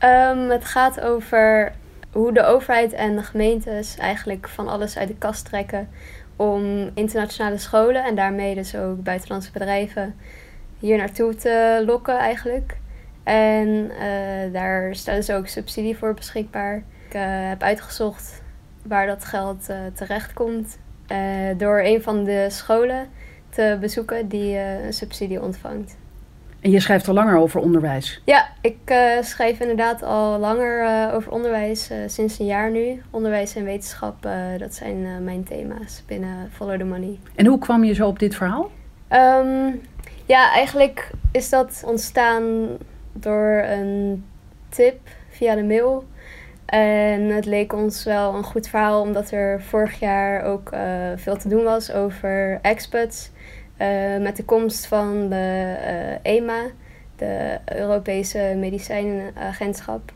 ehm, het gaat over hoe de overheid en de gemeentes eigenlijk van alles uit de kast trekken om internationale scholen en daarmee dus ook buitenlandse bedrijven hier naartoe te lokken eigenlijk. En eh, daar stellen ze ook subsidie voor beschikbaar. Ik eh, heb uitgezocht waar dat geld uh, terecht komt door een van de scholen te bezoeken die een subsidie ontvangt. En je schrijft al langer over onderwijs? Ja, ik schrijf inderdaad al langer over onderwijs, sinds een jaar nu. Onderwijs en wetenschap, dat zijn mijn thema's binnen Follow the Money. En hoe kwam je zo op dit verhaal? Um, ja, eigenlijk is dat ontstaan door een tip via de mail. En het leek ons wel een goed verhaal, omdat er vorig jaar ook uh, veel te doen was over expats. Uh, met de komst van de EMA, de Europese Medicijnenagentschap.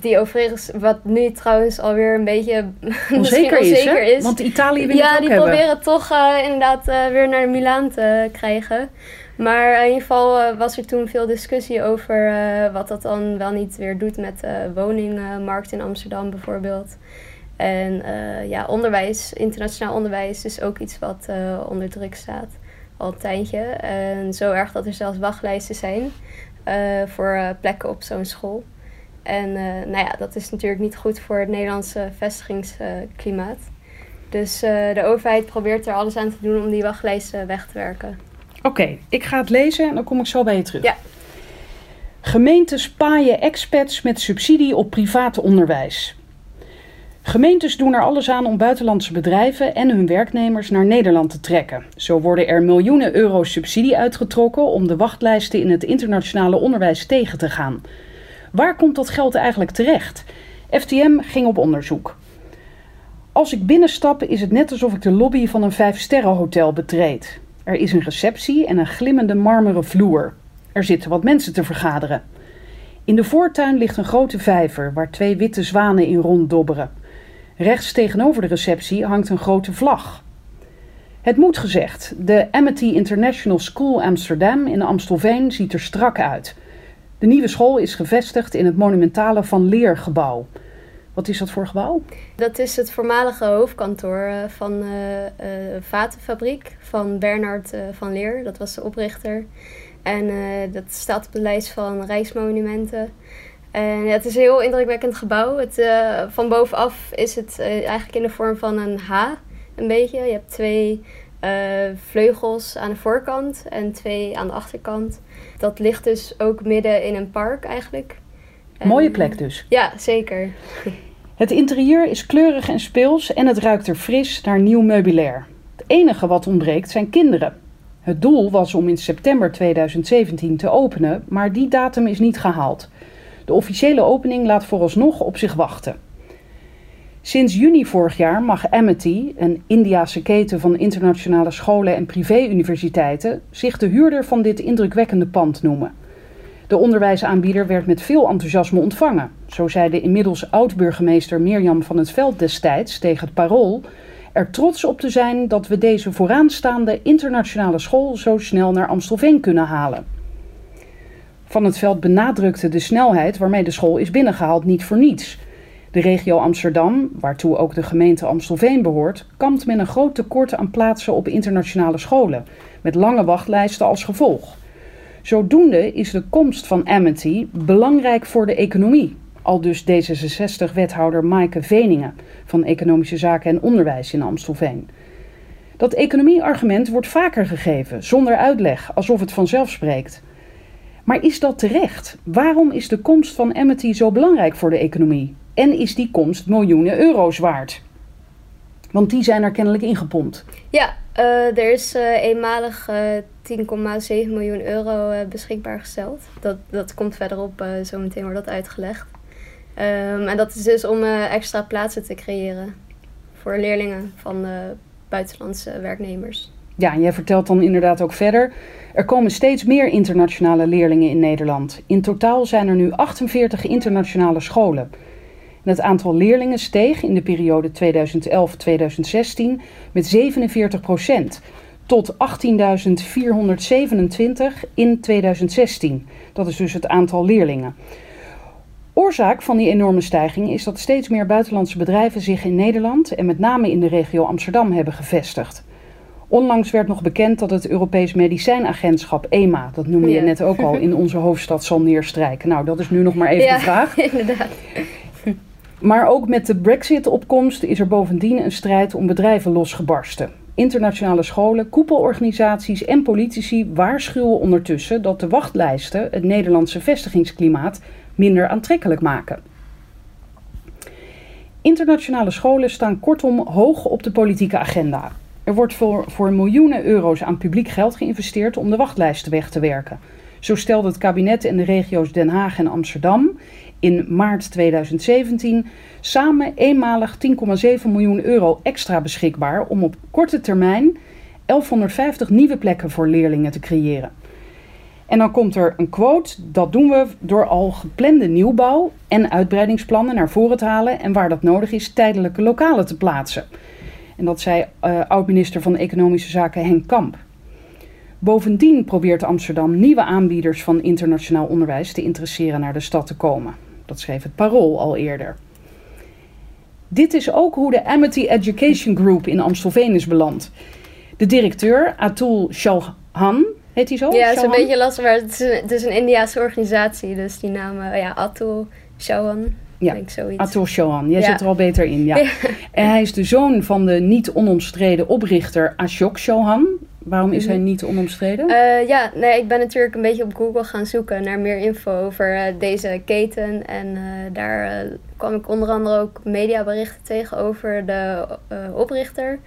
Die overigens, wat nu trouwens alweer een beetje onzeker, onzeker is, is, Want Italië wil ja, het ook die proberen toch inderdaad weer naar Milaan te krijgen. Maar in ieder geval was er toen veel discussie over wat dat dan wel niet weer doet met de woningmarkt in Amsterdam bijvoorbeeld. En ja, onderwijs, internationaal onderwijs is ook iets wat onder druk staat al een tijdje. En zo erg dat er zelfs wachtlijsten zijn voor plekken op zo'n school. En nou ja, dat is natuurlijk niet goed voor het Nederlandse vestigingsklimaat. Dus de overheid probeert er alles aan te doen om die wachtlijsten weg te werken. Oké, ik ga het lezen en dan kom ik zo bij je terug. Ja. Gemeentes paaien expats met subsidie op privaat onderwijs. Gemeentes doen er alles aan om buitenlandse bedrijven en hun werknemers naar Nederland te trekken. Zo worden er miljoenen euro subsidie uitgetrokken om de wachtlijsten in het internationale onderwijs tegen te gaan. Waar komt dat geld eigenlijk terecht? FTM ging op onderzoek. Als ik binnenstap is het net alsof ik de lobby van een vijfsterrenhotel betreed. Er is een receptie en een glimmende marmeren vloer. Er zitten wat mensen te vergaderen. In de voortuin ligt een grote vijver waar twee witte zwanen in ronddobberen. Rechts tegenover de receptie hangt een grote vlag. Het moet gezegd, de Amity International School Amsterdam in Amstelveen ziet er strak uit. De nieuwe school is gevestigd in het monumentale Van Leer gebouw. Wat is dat voor gebouw? Dat is het voormalige hoofdkantoor van de uh, vatenfabriek van Bernard van Leer. Dat was de oprichter. En dat staat op de lijst van Rijksmonumenten. En ja, het is een heel indrukwekkend gebouw. Het, van bovenaf is het eigenlijk in de vorm van een H, een beetje. Je hebt twee vleugels aan de voorkant en twee aan de achterkant. Dat ligt dus ook midden in een park eigenlijk. Mooie plek dus. Ja, zeker. Het interieur is kleurig en speels en het ruikt er fris naar nieuw meubilair. Het enige wat ontbreekt zijn kinderen. Het doel was om in september 2017 te openen, maar die datum is niet gehaald. De officiële opening laat vooralsnog op zich wachten. Sinds juni vorig jaar mag Amity, een Indiase keten van internationale scholen en privéuniversiteiten, zich de huurder van dit indrukwekkende pand noemen. De onderwijsaanbieder werd met veel enthousiasme ontvangen. Zo zei de inmiddels oud-burgemeester Mirjam van het Veld destijds tegen het Parool er trots op te zijn dat we deze vooraanstaande internationale school zo snel naar Amstelveen kunnen halen. Van het Veld benadrukte de snelheid waarmee de school is binnengehaald niet voor niets. De regio Amsterdam, waartoe ook de gemeente Amstelveen behoort, kampt met een groot tekort aan plaatsen op internationale scholen, met lange wachtlijsten als gevolg. Zodoende is de komst van Amity belangrijk voor de economie. Al dus D66-wethouder Maaike Veningen van Economische Zaken en Onderwijs in Amstelveen. Dat economieargument wordt vaker gegeven, zonder uitleg, alsof het vanzelf spreekt. Maar is dat terecht? Waarom is de komst van Amity zo belangrijk voor de economie? En is die komst miljoenen euro's waard? Want die zijn er kennelijk ingepompt. Ja, uh, er is uh, eenmalig uh, eh, 10,7 miljoen euro beschikbaar gesteld. Dat, dat komt verderop, zo meteen wordt dat uitgelegd. Ehm, en dat is dus om eh, extra plaatsen te creëren voor leerlingen van buitenlandse werknemers. Ja, jij vertelt dan inderdaad ook verder. Er komen steeds meer internationale leerlingen in Nederland. In totaal zijn er nu 48 internationale scholen. En het aantal leerlingen steeg in de periode 2011-2016 met 47 procent tot 18.427 in 2016. Dat is dus het aantal leerlingen. Oorzaak van die enorme stijging is dat steeds meer buitenlandse bedrijven zich in Nederland en met name in de regio Amsterdam hebben gevestigd. Onlangs werd nog bekend dat het Europees Medicijnagentschap EMA, dat noemde je net ook al, in onze hoofdstad zal neerstrijken. Nou, dat is nu nog maar even ja, de vraag. inderdaad. Maar ook met de Brexit-opkomst is er bovendien een strijd om bedrijven losgebarsten. Internationale scholen, koepelorganisaties en politici waarschuwen ondertussen dat de wachtlijsten het Nederlandse vestigingsklimaat minder aantrekkelijk maken. Internationale scholen staan kortom hoog op de politieke agenda. Er wordt voor, voor miljoenen euro's aan publiek geld geïnvesteerd om de wachtlijsten weg te werken. Zo stelde het kabinet en de regio's Den Haag en Amsterdam in maart 2017 samen eenmalig 10,7 miljoen euro extra beschikbaar om op korte termijn 1150 nieuwe plekken voor leerlingen te creëren. En dan komt er een quote: dat doen we door al geplande nieuwbouw en uitbreidingsplannen naar voren te halen en waar dat nodig is, tijdelijke lokalen te plaatsen. En dat zei uh, oud-minister van Economische Zaken Henk Kamp. Bovendien probeert Amsterdam nieuwe aanbieders van internationaal onderwijs te interesseren naar de stad te komen. Dat schreef het Parool al eerder. Dit is ook hoe de Amity Education Group in Amstelveen is beland. De directeur, Atul Chauhan, heet hij zo? Ja, het is een beetje lastig, maar het is een, het is een Indiaanse organisatie. Dus die naam, uh, ja, Atul Chauhan. Ja, denk zoiets. Atul Chauhan. Jij Ja. zit er al beter in, ja. En hij is de zoon van de niet onomstreden oprichter Ashok Chauhan. Waarom is hij Mhm. niet onomstreden? Eh, ja, nee, ik ben natuurlijk een beetje op Google gaan zoeken naar meer info over eh, deze keten. En eh, daar kwam ik onder andere ook mediaberichten tegen over de oprichter.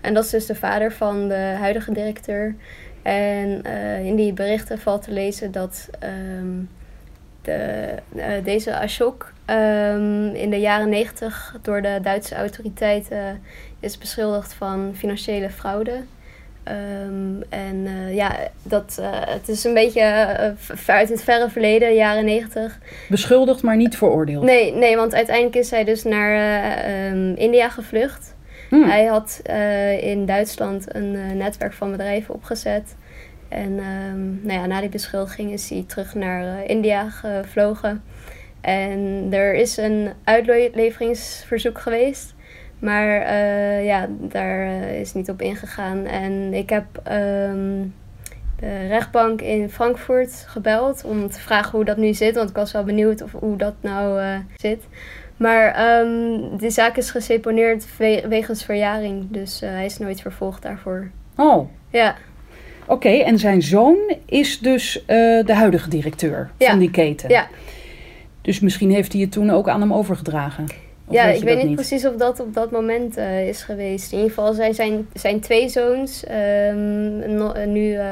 En dat is dus de vader van de huidige directeur. En in die berichten valt te lezen dat ehm, de, deze Ashok ehm, in de jaren negentig door de Duitse autoriteiten is beschuldigd van financiële fraude. Ehm, en eh, ja, dat, eh, het is een beetje eh, uit het verre verleden, jaren negentig. Beschuldigd, maar niet veroordeeld. Nee, nee, want uiteindelijk is hij dus naar eh, ehm, India gevlucht. Hm. Hij had in Duitsland een netwerk van bedrijven opgezet. En nou ja, na die beschuldiging is hij terug naar India gevlogen. En er is een uitleveringsverzoek geweest. Maar eh, ja, daar eh, is niet op ingegaan. En ik heb ehm, de rechtbank in Frankfurt gebeld om te vragen hoe dat nu zit. Want ik was wel benieuwd of, hoe dat nou eh, zit. Maar ehm de zaak is geseponeerd we- wegens verjaring. Dus hij is nooit vervolgd daarvoor. Oh, Ja, oké. En zijn zoon is dus de huidige directeur Ja. van die keten. Ja. Dus misschien heeft hij het toen ook aan hem overgedragen. Of ja weet ik weet niet, precies of dat op dat moment eh, is geweest. In ieder geval zijn zijn, zijn twee zoons ehm, no- eh, nu eh,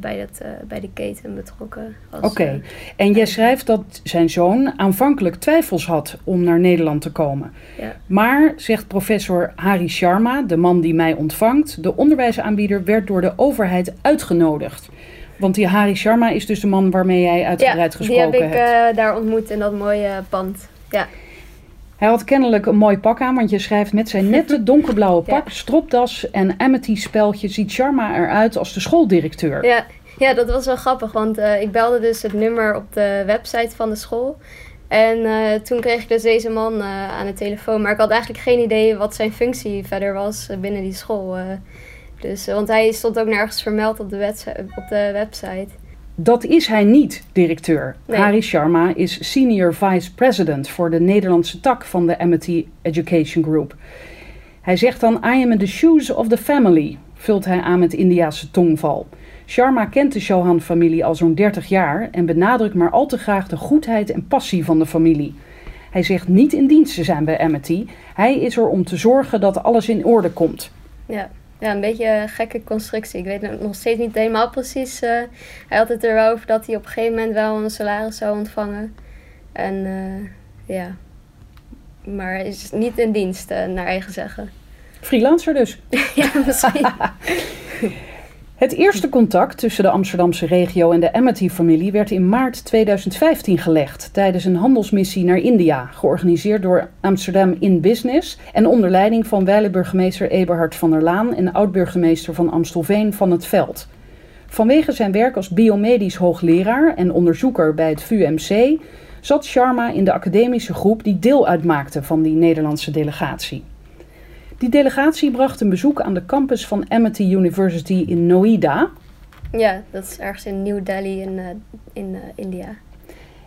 bij, dat, bij de keten betrokken. Oké. En jij schrijft dat zijn zoon aanvankelijk twijfels had om naar Nederland te komen. Ja. Maar, zegt professor Hari Sharma, de man die mij ontvangt, de onderwijsaanbieder werd door de overheid uitgenodigd. Want die Hari Sharma is dus de man waarmee jij uitgebreid ja, die gesproken heb ik hebt. eh, daar ontmoet in dat mooie pand. Ja, Hij had kennelijk een mooi pak aan, want je schrijft met zijn nette donkerblauwe Ja. pak, stropdas en amity-speldje ziet Sharma eruit als de schooldirecteur. Ja, ja, dat was wel grappig, want eh, ik belde dus het nummer op de website van de school. En eh, toen kreeg ik dus deze man aan de telefoon. Maar ik had eigenlijk geen idee wat zijn functie verder was binnen die school. Dus, eh, want hij stond ook nergens vermeld op de, op de website. Dat is hij niet, directeur. Nee. Hari Sharma is senior vice president voor de Nederlandse tak van de Amity Education Group. Hij zegt dan: I am in the shoes of the family, vult hij aan met Indiase tongval. Sharma kent de Chauhan-familie al zo'n 30 jaar en benadrukt maar al te graag de goedheid en passie van de familie. Hij zegt niet in dienst te zijn bij Amity. Hij is er om te zorgen dat alles in orde komt. Ja. Ja, een beetje een gekke constructie. Ik weet nog steeds niet helemaal precies. eh, hij had het er wel over dat hij op een gegeven moment wel een salaris zou ontvangen. En eh, Ja. Maar is niet in dienst, eh, naar eigen zeggen. Freelancer dus. ja, misschien. Het eerste contact tussen de Amsterdamse regio en de Amity-familie werd in maart 2015 gelegd tijdens een handelsmissie naar India, georganiseerd door Amsterdam in Business en onder leiding van wijle-burgemeester Eberhard van der Laan en oud-burgemeester van Amstelveen van het Veld. Vanwege zijn werk als biomedisch hoogleraar en onderzoeker bij het VUMC zat Sharma in de academische groep die deel uitmaakte van die Nederlandse delegatie. Die delegatie bracht een bezoek aan de campus van Amity University in Noida ja, dat is ergens in New Delhi in, eh, in eh, India.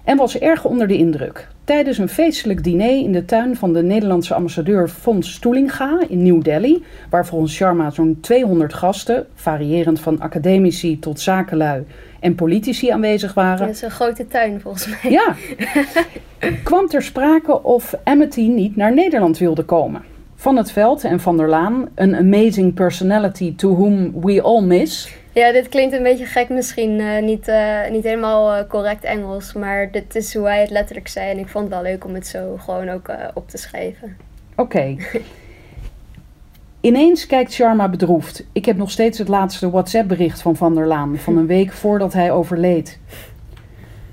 en was erg onder de indruk. Tijdens een feestelijk diner in de tuin van de Nederlandse ambassadeur Fons Stoelinga in New Delhi, waar volgens Sharma zo'n 200 gasten, variërend van academici tot zakenlui en politici aanwezig waren, Dat is een grote tuin volgens mij. ja, kwam ter sprake of Amity niet naar Nederland wilde komen. Van het Veld en Van der Laan, een amazing personality to whom we all miss. Ja, dit klinkt een beetje gek misschien. eh, niet, eh, niet helemaal eh, correct Engels. Maar dit is hoe hij het letterlijk zei. En ik vond het wel leuk om het zo gewoon ook op te schrijven. Oké. Ineens kijkt Sharma bedroefd. Ik heb nog steeds het laatste WhatsApp-bericht van Van der Laan van een week voordat hij overleed.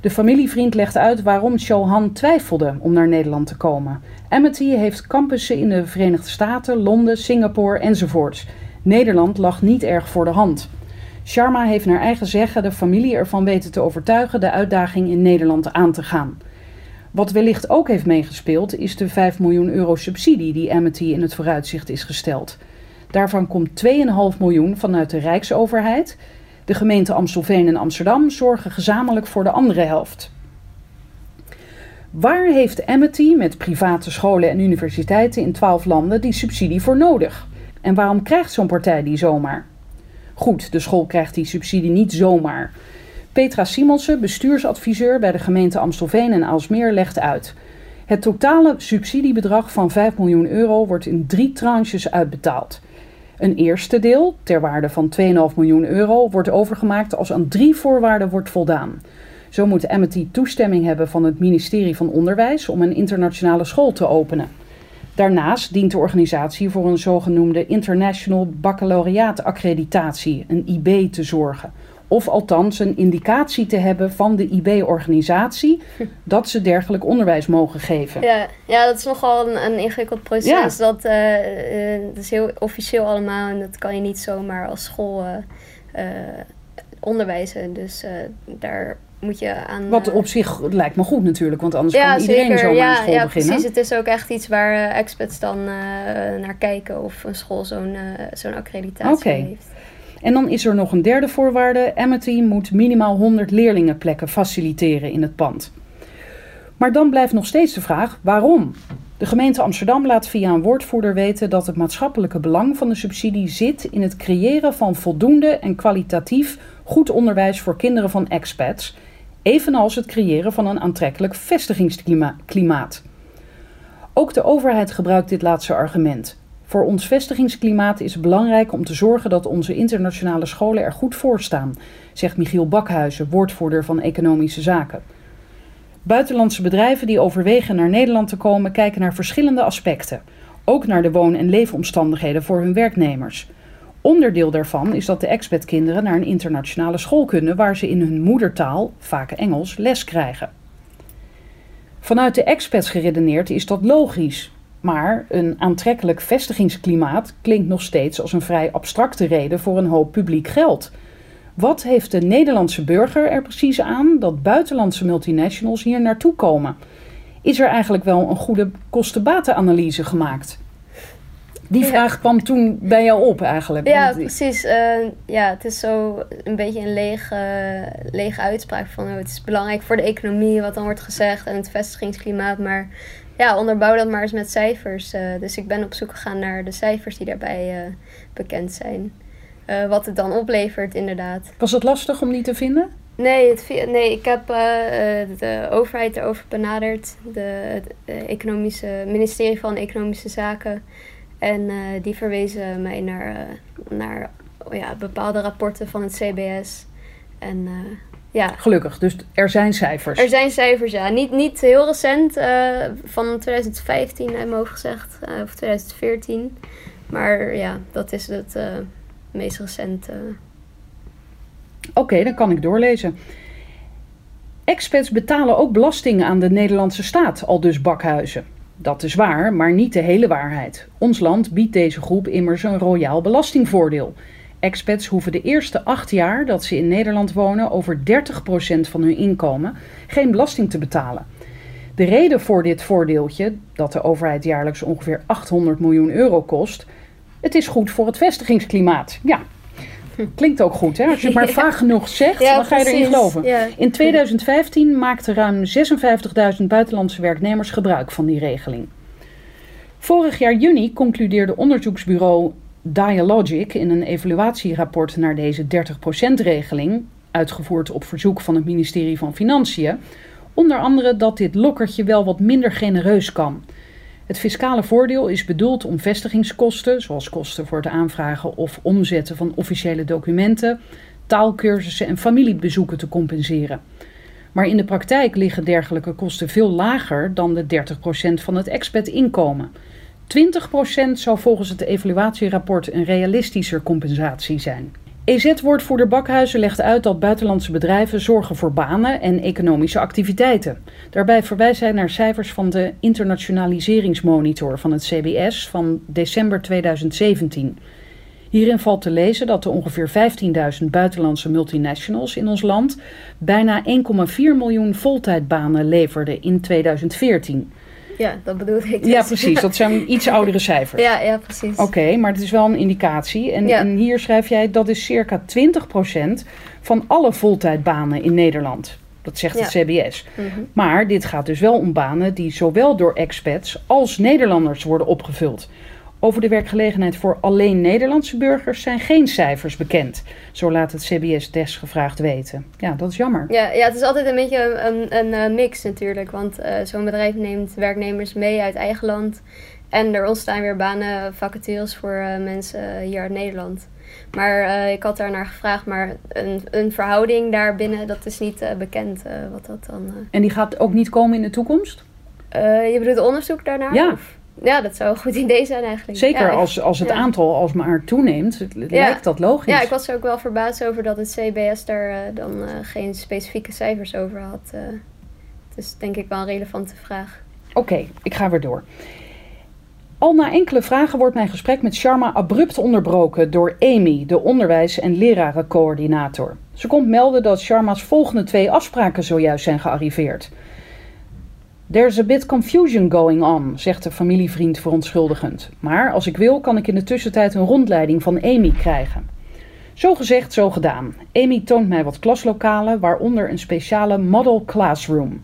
De familievriend legt uit waarom Chauhan twijfelde om naar Nederland te komen. Amity heeft campussen in de Verenigde Staten, Londen, Singapore enzovoorts. Nederland lag niet erg voor de hand. Sharma heeft naar eigen zeggen de familie ervan weten te overtuigen de uitdaging in Nederland aan te gaan. Wat wellicht ook heeft meegespeeld is de 5 miljoen euro subsidie die Amity in het vooruitzicht is gesteld. Daarvan komt 2,5 miljoen vanuit de Rijksoverheid. De gemeente Amstelveen en Amsterdam zorgen gezamenlijk voor de andere helft. Waar heeft Amity met private scholen en universiteiten in 12 landen die subsidie voor nodig? En waarom krijgt zo'n partij die zomaar? Goed, de school krijgt die subsidie niet zomaar. Petra Simonsen, bestuursadviseur bij de gemeente Amstelveen en Aalsmeer, legt uit. Het totale subsidiebedrag van 5 miljoen euro wordt in drie tranches uitbetaald. Een eerste deel, ter waarde van 2,5 miljoen euro, wordt overgemaakt als aan drie voorwaarden wordt voldaan. Zo moet Amity toestemming hebben van het ministerie van Onderwijs om een internationale school te openen. Daarnaast dient de organisatie voor een zogenoemde International Baccalaureate Accreditatie, een IB, te zorgen. Of althans een indicatie te hebben van de IB-organisatie dat ze dergelijk onderwijs mogen geven. Ja, ja dat is nogal een, een ingewikkeld proces. Ja. Dat, eh, eh, dat is heel officieel allemaal. En dat kan je niet zomaar als school eh, onderwijzen. Dus daar moet je aan... Wat op zich lijkt me goed natuurlijk, want anders ja, kan iedereen zeker. zomaar ja, een school ja, beginnen. precies. Het is ook echt iets waar expats dan naar kijken of een school zo'n zo'n accreditatie heeft. En dan is er nog een derde voorwaarde. Amity moet minimaal 100 leerlingenplekken faciliteren in het pand. Maar dan blijft nog steeds de vraag waarom? De gemeente Amsterdam laat via een woordvoerder weten dat het maatschappelijke belang van de subsidie zit in het creëren van voldoende en kwalitatief goed onderwijs voor kinderen van expats, evenals het creëren van een aantrekkelijk vestigingsklimaat. Ook de overheid gebruikt dit laatste argument. Voor ons vestigingsklimaat is het belangrijk om te zorgen dat onze internationale scholen er goed voor staan, zegt Michiel Bakhuizen, woordvoerder van Economische Zaken. Buitenlandse bedrijven die overwegen naar Nederland te komen kijken naar verschillende aspecten, ook naar de woon- en leefomstandigheden voor hun werknemers. Onderdeel daarvan is dat de expatkinderen naar een internationale school kunnen waar ze in hun moedertaal, vaak Engels, les krijgen. Vanuit de expats geredeneerd is dat logisch, maar een aantrekkelijk vestigingsklimaat klinkt nog steeds als een vrij abstracte reden voor een hoop publiek geld. Wat heeft de Nederlandse burger er precies aan dat buitenlandse multinationals hier naartoe komen? Is er eigenlijk wel een goede kostenbatenanalyse gemaakt? Die Ja. vraag kwam toen bij jou op eigenlijk. Ja, Want- precies. Eh, ja, het is zo een beetje een lege, lege uitspraak van oh, het is belangrijk voor de economie wat dan wordt gezegd en het vestigingsklimaat. Maar ja, onderbouw dat maar eens met cijfers. Eh, dus ik ben op zoek gegaan naar de cijfers die daarbij eh, bekend zijn. Eh, wat het dan oplevert, inderdaad. Was het lastig om die te vinden? Nee, het, nee ik heb de overheid erover benaderd. De, het economische, ministerie van Economische Zaken. En die verwezen mij naar, naar ja, bepaalde rapporten van het CBS. En Ja, Gelukkig, dus er zijn cijfers. er zijn cijfers, ja. Niet, niet heel recent, eh, van 2015 uit mijn hoofd gezegd, eh, of 2014. Maar ja, dat is het eh, meest recente. Oké, dan kan ik doorlezen. Expats betalen ook belasting aan de Nederlandse staat, al dus bakhuizen. Dat is waar, maar niet de hele waarheid. Ons land biedt deze groep immers een royaal belastingvoordeel. Expats hoeven de eerste acht jaar dat ze in Nederland wonen over 30% van hun inkomen geen belasting te betalen. De reden voor dit voordeeltje, dat de overheid jaarlijks ongeveer 800 miljoen euro kost, het is goed voor het vestigingsklimaat. Ja, klinkt ook goed hè? Als je het maar vaag genoeg zegt, Ja, dan ga je erin geloven. Ja. In 2015 maakten ruim 56.000 buitenlandse werknemers gebruik van die regeling. Vorig jaar juni concludeerde onderzoeksbureau Dialogic in een evaluatierapport naar deze 30%-regeling, uitgevoerd op verzoek van het ministerie van Financiën, onder andere dat dit lokkertje wel wat minder genereus kan. Het fiscale voordeel is bedoeld om vestigingskosten, zoals kosten voor het aanvragen of omzetten van officiële documenten, taalkursussen en familiebezoeken te compenseren. Maar in de praktijk liggen dergelijke kosten veel lager dan de 30% van het expat-inkomen. 20% zou volgens het evaluatierapport een realistischer compensatie zijn. EZ-woordvoerder Bakhuizen legt uit dat buitenlandse bedrijven zorgen voor banen en economische activiteiten. Daarbij verwijst hij naar cijfers van de internationaliseringsmonitor van het CBS van december 2017. Hierin valt te lezen dat de ongeveer 15.000 buitenlandse multinationals in ons land bijna 1,4 miljoen voltijdbanen leverden in 2014. Ja, dat bedoelde ik. dus. Ja, precies. Dat zijn iets oudere cijfers. Ja, ja, precies. Oké, maar het is wel een indicatie. En, Ja. en hier schrijf jij dat is circa 20% van alle voltijdbanen in Nederland. Dat zegt het CBS. Mhm. Maar dit gaat dus wel om banen die zowel door expats als Nederlanders worden opgevuld. Over de werkgelegenheid voor alleen Nederlandse burgers zijn geen cijfers bekend. Zo laat het CBS desgevraagd weten. Ja, dat is jammer. Ja, ja, het is altijd een beetje een, een, een eh, mix natuurlijk. Want eh, zo'n bedrijf neemt werknemers mee uit eigen land. En er ontstaan weer banen, vacatures voor eh, mensen hier uit Nederland. Maar ik had daar naar gevraagd, maar een, een verhouding daarbinnen, dat is niet bekend wat dat dan... En die gaat ook niet komen in de toekomst? Je bedoelt onderzoek daarnaar? Ja. Of- ja, dat zou een goed idee zijn eigenlijk. Zeker Ja, als, als het ja. aantal alsmaar toeneemt, Ja. lijkt dat logisch. Ja, ik was er ook wel verbaasd over dat het CBS daar eh, dan eh, geen specifieke cijfers over had. is denk ik wel een relevante vraag. Oké, ik ga weer door. Al na enkele vragen wordt mijn gesprek met Sharma abrupt onderbroken door Amy, de onderwijs- en lerarencoördinator. Ze komt melden dat Sharma's volgende twee afspraken zojuist zijn gearriveerd. There's a bit confusion going on, zegt de familievriend verontschuldigend. Maar als ik wil, kan ik in de tussentijd een rondleiding van Amy krijgen. Zo gezegd, zo gedaan. Amy toont mij wat klaslokalen, waaronder een speciale model classroom.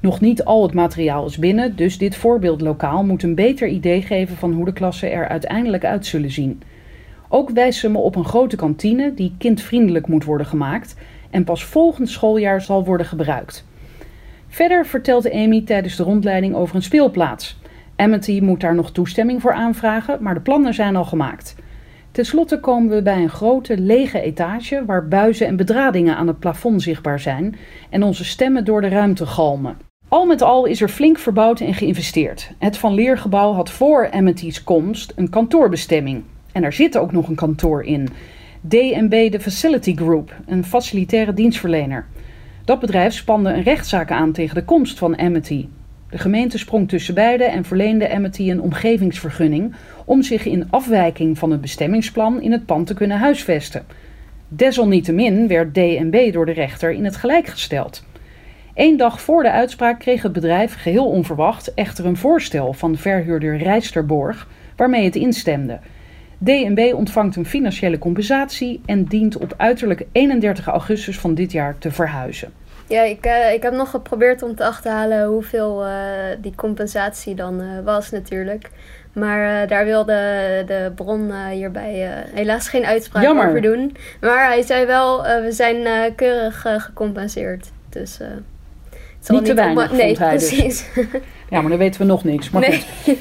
Nog niet al het materiaal is binnen, dus dit voorbeeldlokaal moet een beter idee geven van hoe de klassen er uiteindelijk uit zullen zien. Ook wijst ze me op een grote kantine die kindvriendelijk moet worden gemaakt en pas volgend schooljaar zal worden gebruikt. Verder vertelt Amy tijdens de rondleiding over een speelplaats. Amity moet daar nog toestemming voor aanvragen, maar de plannen zijn al gemaakt. Ten slotte komen we bij een grote lege etage waar buizen en bedradingen aan het plafond zichtbaar zijn en onze stemmen door de ruimte galmen. Al met al is er flink verbouwd en geïnvesteerd. Het Van Leergebouw had voor Amity's komst een kantoorbestemming. En er zit ook nog een kantoor in. DNB de Facility Group, een facilitaire dienstverlener. Dat bedrijf spande een rechtszaak aan tegen de komst van Amity. De gemeente sprong tussen beiden en verleende Amity een omgevingsvergunning om zich in afwijking van het bestemmingsplan in het pand te kunnen huisvesten. Desalniettemin werd DNB door de rechter in het gelijk gesteld. Eén dag voor de uitspraak kreeg het bedrijf geheel onverwacht echter een voorstel van verhuurder Rijsterborg waarmee het instemde. DNB ontvangt een financiële compensatie en dient op uiterlijk 31 augustus van dit jaar te verhuizen. Ja, ik, eh, ik heb nog geprobeerd om te achterhalen hoeveel eh, die compensatie dan eh, was natuurlijk. Maar daar wilde de bron hierbij helaas geen uitspraak Jammer. over doen. Maar hij zei wel, we zijn keurig gecompenseerd. Dus... het zal Niet te weinig, op- Nee, dus. precies. Ja, maar dan weten we nog niks. Maar nee. goed.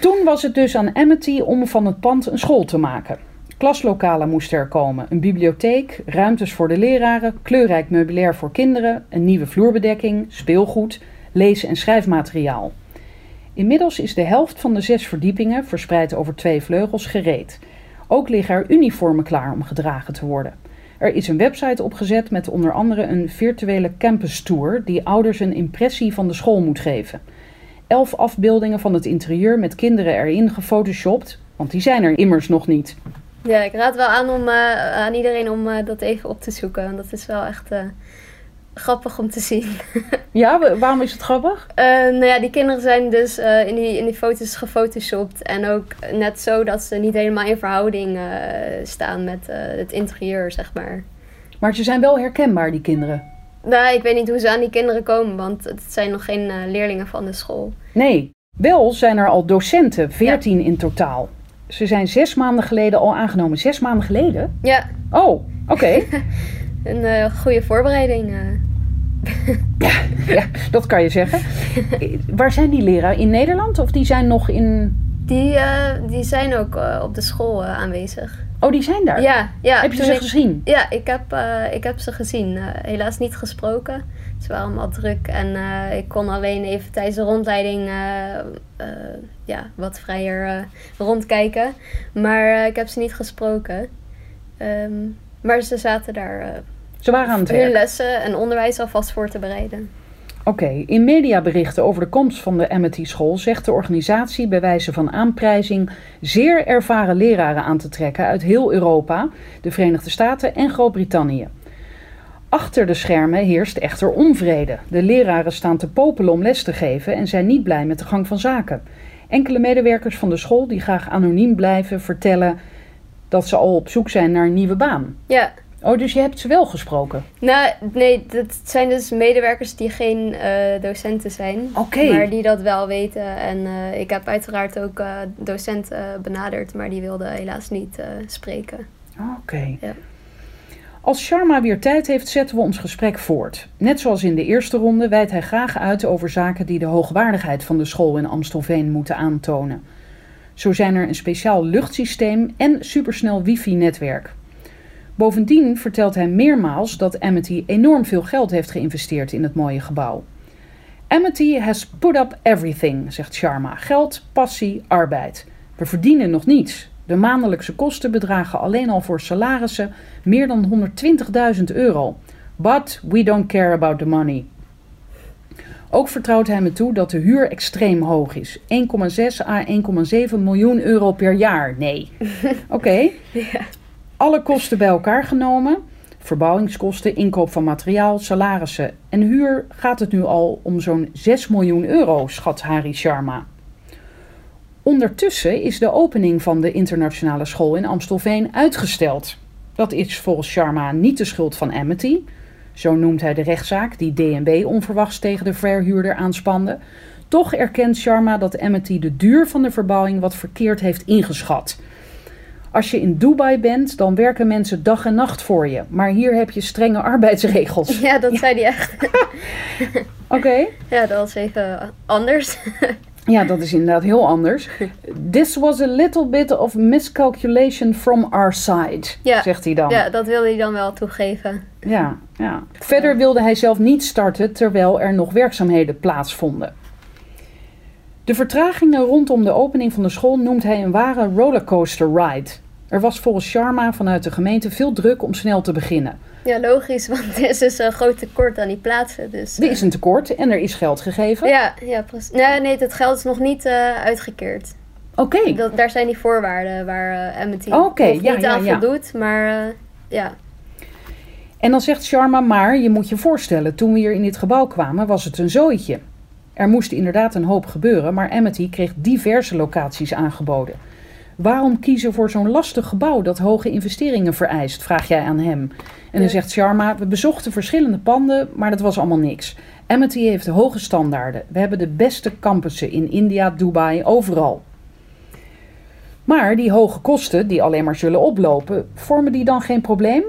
Toen was het dus aan Amity om van het pand een school te maken. Klaslokalen moesten er komen, een bibliotheek, ruimtes voor de leraren, kleurrijk meubilair voor kinderen, een nieuwe vloerbedekking, speelgoed, lees- en schrijfmateriaal. Inmiddels is de helft van de zes verdiepingen, verspreid over twee vleugels, gereed. Ook liggen er uniformen klaar om gedragen te worden. Er is een website opgezet met onder andere een virtuele campus tour die ouders een impressie van de school moet geven. Elf afbeeldingen van het interieur met kinderen erin gefotoshopt, want die zijn er immers nog niet. Ja, ik raad wel aan, om, eh, aan iedereen om eh, dat even op te zoeken. Want dat is wel echt eh, grappig om te zien. Ja, wa- waarom is het grappig? Nou ja, die kinderen zijn dus in, die, in die foto's gefotoshopt. En ook net zo dat ze niet helemaal in verhouding staan met het interieur, zeg maar. Maar ze zijn wel herkenbaar, die kinderen. Nou, ik weet niet hoe ze aan die kinderen komen, want het zijn nog geen leerlingen van de school. Nee, wel zijn er al docenten, veertien in totaal. Ze zijn zes maanden geleden al aangenomen. Zes maanden geleden? Ja, Oh, oké. een eh, goede voorbereiding. eh. ja, dat kan je zeggen. Waar zijn die leraren? In Nederland? Of die zijn nog in... Die, eh, die zijn ook op de school aanwezig. Oh, die zijn daar? Ja, ja. Heb je ze ik- gezien? Ja, ik heb, ik heb ze gezien. Helaas niet gesproken. Ze waren allemaal druk en eh, ik kon alleen even tijdens de rondleiding eh, eh, ja, wat vrijer rondkijken. Maar ik heb ze niet gesproken. Ehm, maar ze zaten daar Ze waren aan het hun werk. lessen en onderwijs alvast voor te bereiden. Oké, in mediaberichten over de komst van de Amity School zegt de organisatie bij wijze van aanprijzing zeer ervaren leraren aan te trekken uit heel Europa, de Verenigde Staten en Groot-Brittannië. Achter de schermen heerst echter onvrede. De leraren staan te popelen om les te geven en zijn niet blij met de gang van zaken. Enkele medewerkers van de school die graag anoniem blijven vertellen dat ze al op zoek zijn naar een nieuwe baan. Ja, Oh, dus je hebt ze wel gesproken? nou nee, dat zijn dus medewerkers die geen eh, docenten zijn. Oké. Maar die dat wel weten. En eh, ik heb uiteraard ook eh, docenten benaderd, maar die wilden helaas niet spreken. Oké. Ja. Als Sharma weer tijd heeft, zetten we ons gesprek voort. Net zoals in de eerste ronde wijdt hij graag uit over zaken die de hoogwaardigheid van de school in Amstelveen moeten aantonen. Zo zijn er een speciaal luchtsysteem en supersnel wifi-netwerk. Bovendien vertelt hij meermaals dat Amity enorm veel geld heeft geïnvesteerd in het mooie gebouw. Amity has put up everything, zegt Sharma. Geld, passie, arbeid. We verdienen nog niets. De maandelijkse kosten bedragen alleen al voor salarissen meer dan 120.000 euro. But we don't care about the money. Ook vertrouwt hij me toe dat de huur extreem hoog is. 1,6 à 1,7 miljoen euro per jaar. Nee. Oké. Alle kosten bij elkaar genomen, verbouwingskosten, inkoop van materiaal, salarissen en huur, gaat het nu al om zo'n 6 miljoen euro, schat Hari Sharma. Ondertussen is de opening van de internationale school in Amstelveen uitgesteld. Dat is volgens Sharma niet de schuld van Amity. Zo noemt hij de rechtszaak die DNB onverwachts tegen de verhuurder aanspande. Toch erkent Sharma dat Amity de duur van de verbouwing wat verkeerd heeft ingeschat. Als je in Dubai bent, dan werken mensen dag en nacht voor je. Maar hier heb je strenge arbeidsregels. Ja, dat zei hij echt. Oké? ja, dat was even anders. Ja, dat is inderdaad heel anders. This was a little bit of miscalculation from our side, Ja. zegt hij dan. ja, dat wilde hij dan wel toegeven. Ja, ja. Verder wilde hij zelf niet starten terwijl er nog werkzaamheden plaatsvonden. De vertragingen rondom de opening van de school noemt hij een ware rollercoaster ride. Er was volgens Sharma vanuit de gemeente veel druk om snel te beginnen. Ja, logisch, want er is dus een groot tekort aan die plaatsen. Dus, Er is een tekort en er is geld gegeven. Ja, ja precies. Nee, nee, het geld is nog niet eh, uitgekeerd. Oké, daar zijn die voorwaarden waar eh ja, niet ja, aan ja. voldoet. Maar eh, ja, En dan zegt Sharma, maar je moet je voorstellen, toen we hier in dit gebouw kwamen, was het een zooitje. Er moest inderdaad een hoop gebeuren, maar Amity kreeg diverse locaties aangeboden. Waarom kiezen voor zo'n lastig gebouw dat hoge investeringen vereist, vraag jij aan hem. En dan zegt Sharma, we bezochten verschillende panden, maar dat was allemaal niks. Amity heeft hoge standaarden. We hebben de beste campussen in India, Dubai, overal. Maar die hoge kosten, die alleen maar zullen oplopen, vormen die dan geen probleem?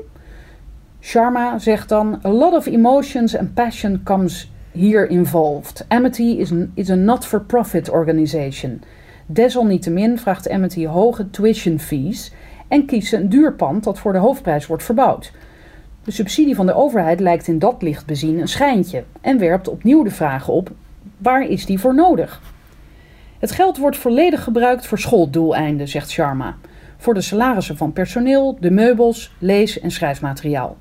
Sharma zegt dan: A lot of emotions and passion comes here involved. Amity is, is a not-for-profit organization. Desalniettemin vraagt Amity hoge tuition fees en kiezen ze een duur pand dat voor de hoofdprijs wordt verbouwd. De subsidie van de overheid lijkt in dat licht bezien een schijntje en werpt opnieuw de vraag op: waar is die voor nodig? Het geld wordt volledig gebruikt voor schooldoeleinden, zegt Sharma. Voor de salarissen van personeel, de meubels, lees- en schrijfmateriaal.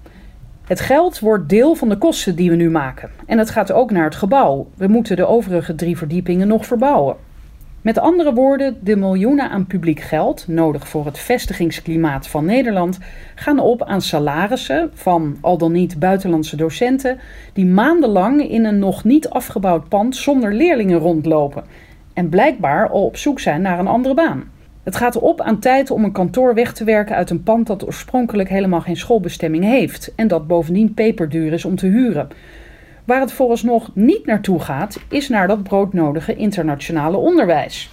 Het geld wordt deel van de kosten die we nu maken. En het gaat ook naar het gebouw. We moeten de overige drie verdiepingen nog verbouwen. Met andere woorden, de miljoenen aan publiek geld, nodig voor het vestigingsklimaat van Nederland, gaan op aan salarissen van al dan niet buitenlandse docenten die maandenlang in een nog niet afgebouwd pand zonder leerlingen rondlopen en blijkbaar al op zoek zijn naar een andere baan. Het gaat op aan tijd om een kantoor weg te werken uit een pand dat oorspronkelijk helemaal geen schoolbestemming heeft en dat bovendien peperduur is om te huren. Waar het vooralsnog niet naartoe gaat, is naar dat broodnodige internationale onderwijs.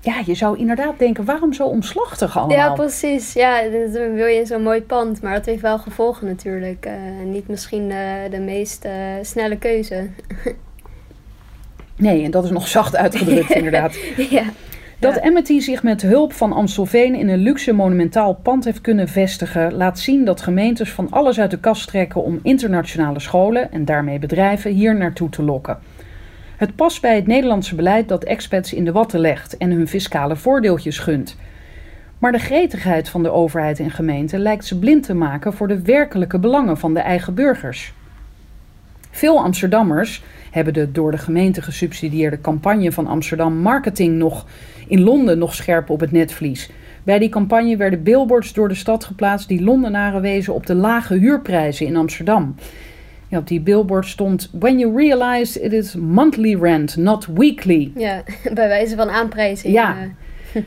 Ja, je zou inderdaad denken, waarom zo omslachtig allemaal? Ja, precies. Ja, dat wil je in zo'n mooi pand, maar dat heeft wel gevolgen natuurlijk. Uh, niet misschien uh, de meest uh, snelle keuze. nee, en dat is nog zacht uitgedrukt inderdaad. ja. Dat ja. Amity zich met hulp van Amstelveen in een luxe monumentaal pand heeft kunnen vestigen, laat zien dat gemeentes van alles uit de kast trekken om internationale scholen en daarmee bedrijven hier naartoe te lokken. Het past bij het Nederlandse beleid dat expats in de watten legt en hun fiscale voordeeltjes gunt. Maar de gretigheid van de overheid en gemeente lijkt ze blind te maken voor de werkelijke belangen van de eigen burgers. Veel Amsterdammers hebben de door de gemeente gesubsidieerde campagne van Amsterdam Marketing nog in Londen nog scherp op het netvlies. Bij die campagne werden billboards door de stad geplaatst die Londenaren wezen op de lage huurprijzen in Amsterdam. Ja, op die billboard stond: When you realize it is monthly rent, not weekly. Ja, bij wijze van aanprijzing. Ja.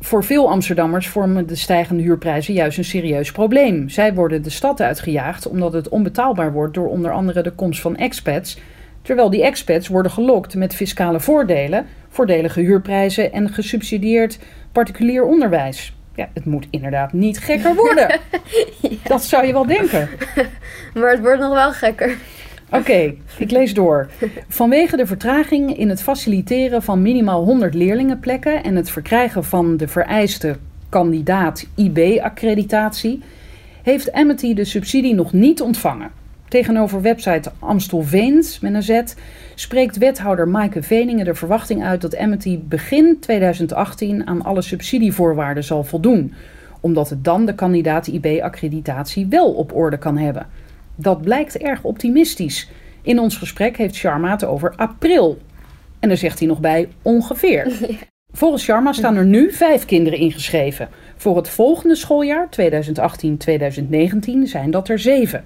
Voor veel Amsterdammers vormen de stijgende huurprijzen juist een serieus probleem. Zij worden de stad uitgejaagd omdat het onbetaalbaar wordt door onder andere de komst van expats. Terwijl die expats worden gelokt met fiscale voordelen, voordelige huurprijzen en gesubsidieerd particulier onderwijs. Ja, het moet inderdaad niet gekker worden. ja. Dat zou je wel denken. Maar het wordt nog wel gekker. Oké, okay, ik lees door. Vanwege de vertraging in het faciliteren van minimaal 100 leerlingenplekken en het verkrijgen van de vereiste kandidaat IB-accreditatie, heeft Amity de subsidie nog niet ontvangen. Tegenover website Amstelveens met een Z spreekt wethouder Maaike Veningen de verwachting uit dat Amity begin 2018 aan alle subsidievoorwaarden zal voldoen, omdat het dan de kandidaat IB-accreditatie wel op orde kan hebben. Dat blijkt erg optimistisch. In ons gesprek heeft Sharma het over april. En daar zegt hij nog bij ongeveer. Volgens Sharma staan er nu vijf kinderen ingeschreven. Voor het volgende schooljaar, 2018-2019, zijn dat er zeven.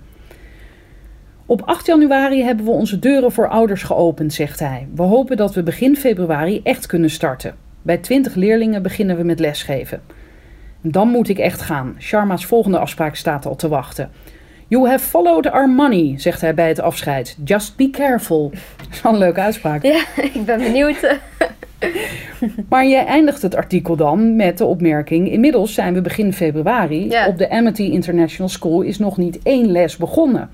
Op 8 januari hebben we onze deuren voor ouders geopend, zegt hij. We hopen dat we begin februari echt kunnen starten. Bij 20 leerlingen beginnen we met lesgeven. Dan moet ik echt gaan. Sharma's volgende afspraak staat al te wachten. You have followed our money, zegt hij bij het afscheid. Just be careful. Dat is wel een leuke uitspraak. Ja, ik ben benieuwd. maar je eindigt het artikel dan met de opmerking: Inmiddels zijn we begin februari. Ja. Op de Amity International School is nog niet één les begonnen.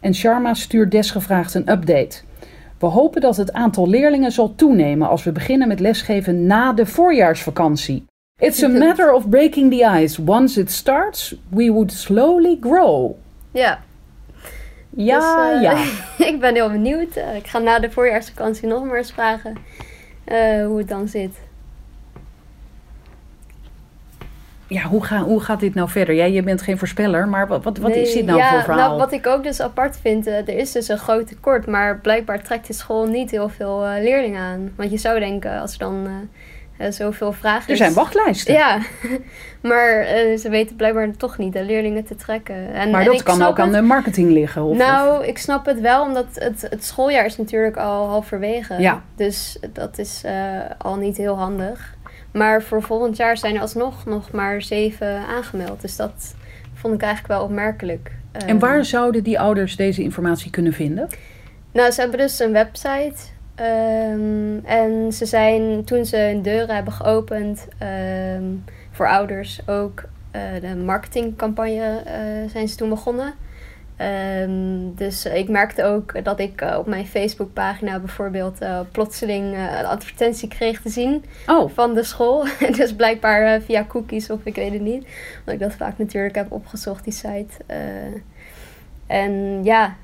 En Sharma stuurt desgevraagd een update. We hopen dat het aantal leerlingen zal toenemen als we beginnen met lesgeven na de voorjaarsvakantie. It's a matter of breaking the ice. Once it starts, we would slowly grow. Ja. Ja, Dus, eh, ja. ik ben heel benieuwd. Eh, ik ga na de voorjaarsvakantie nog maar eens vragen eh, hoe het dan zit. Ja, hoe, ga, hoe gaat dit nou verder? Jij je bent geen voorspeller, maar wat, wat, wat is dit nou ja, voor verhaal? Nou, wat ik ook dus apart vind, eh, er is dus een groot tekort, maar blijkbaar trekt de school niet heel veel eh, leerlingen aan. Want je zou denken, als er dan eh, zoveel vragen er is... zijn wachtlijsten. Ja, maar ze weten blijkbaar toch niet de leerlingen te trekken. En, maar en dat kan ook aan de marketing liggen. Of, of- nou, ik snap het wel, omdat het, het schooljaar is natuurlijk al halverwege. Ja. Dus dat is al niet heel handig. Maar voor volgend jaar zijn er alsnog nog maar zeven aangemeld. Dus dat vond ik eigenlijk wel opmerkelijk. en Eh, waar zouden die ouders deze informatie kunnen vinden? Nou, ze hebben dus een website. ehm, en ze zijn, toen ze hun deuren hebben geopend, ehm, voor ouders ook, eh, de marketingcampagne eh, zijn ze toen begonnen. Ehm, dus ik merkte ook dat ik op mijn Facebookpagina bijvoorbeeld plotseling een advertentie kreeg te zien oh. van de school. dus blijkbaar via cookies of ik weet het niet. Want ik dat vaak natuurlijk heb opgezocht, die site. en ja,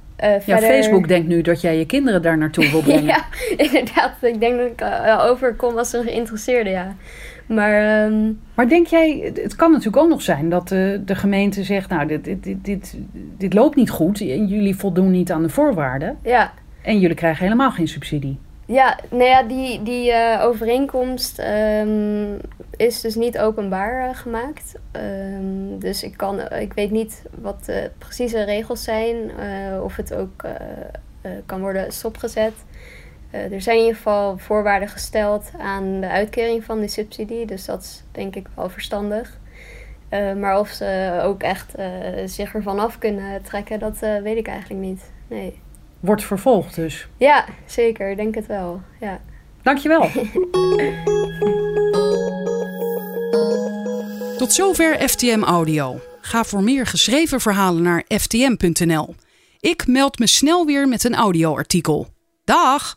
Facebook denkt nu dat jij je kinderen daar naartoe wil brengen. ja, inderdaad. Ik denk dat ik overkom als een geïnteresseerde, ja. Maar, um... maar denk jij, het kan natuurlijk ook nog zijn dat de, de gemeente zegt... nou, dit, dit, dit, dit, dit loopt niet goed, jullie voldoen niet aan de voorwaarden. Ja. En jullie krijgen helemaal geen subsidie. Ja, nou ja, die, die uh, overeenkomst um, is dus niet openbaar uh, gemaakt. Um, dus ik, kan, ik weet niet wat de precieze regels zijn, of het ook kan worden stopgezet. Er zijn in ieder geval voorwaarden gesteld aan de uitkering van die subsidie, dus dat is denk ik wel verstandig. maar of ze ook echt zich ervan af kunnen trekken, dat weet ik eigenlijk niet. Nee wordt vervolgd dus. Ja, zeker. Ik denk het wel. Ja. Dankjewel. Tot zover FTM Audio. Ga voor meer geschreven verhalen naar ftm.nl. Ik meld me snel weer met een audioartikel. Dag!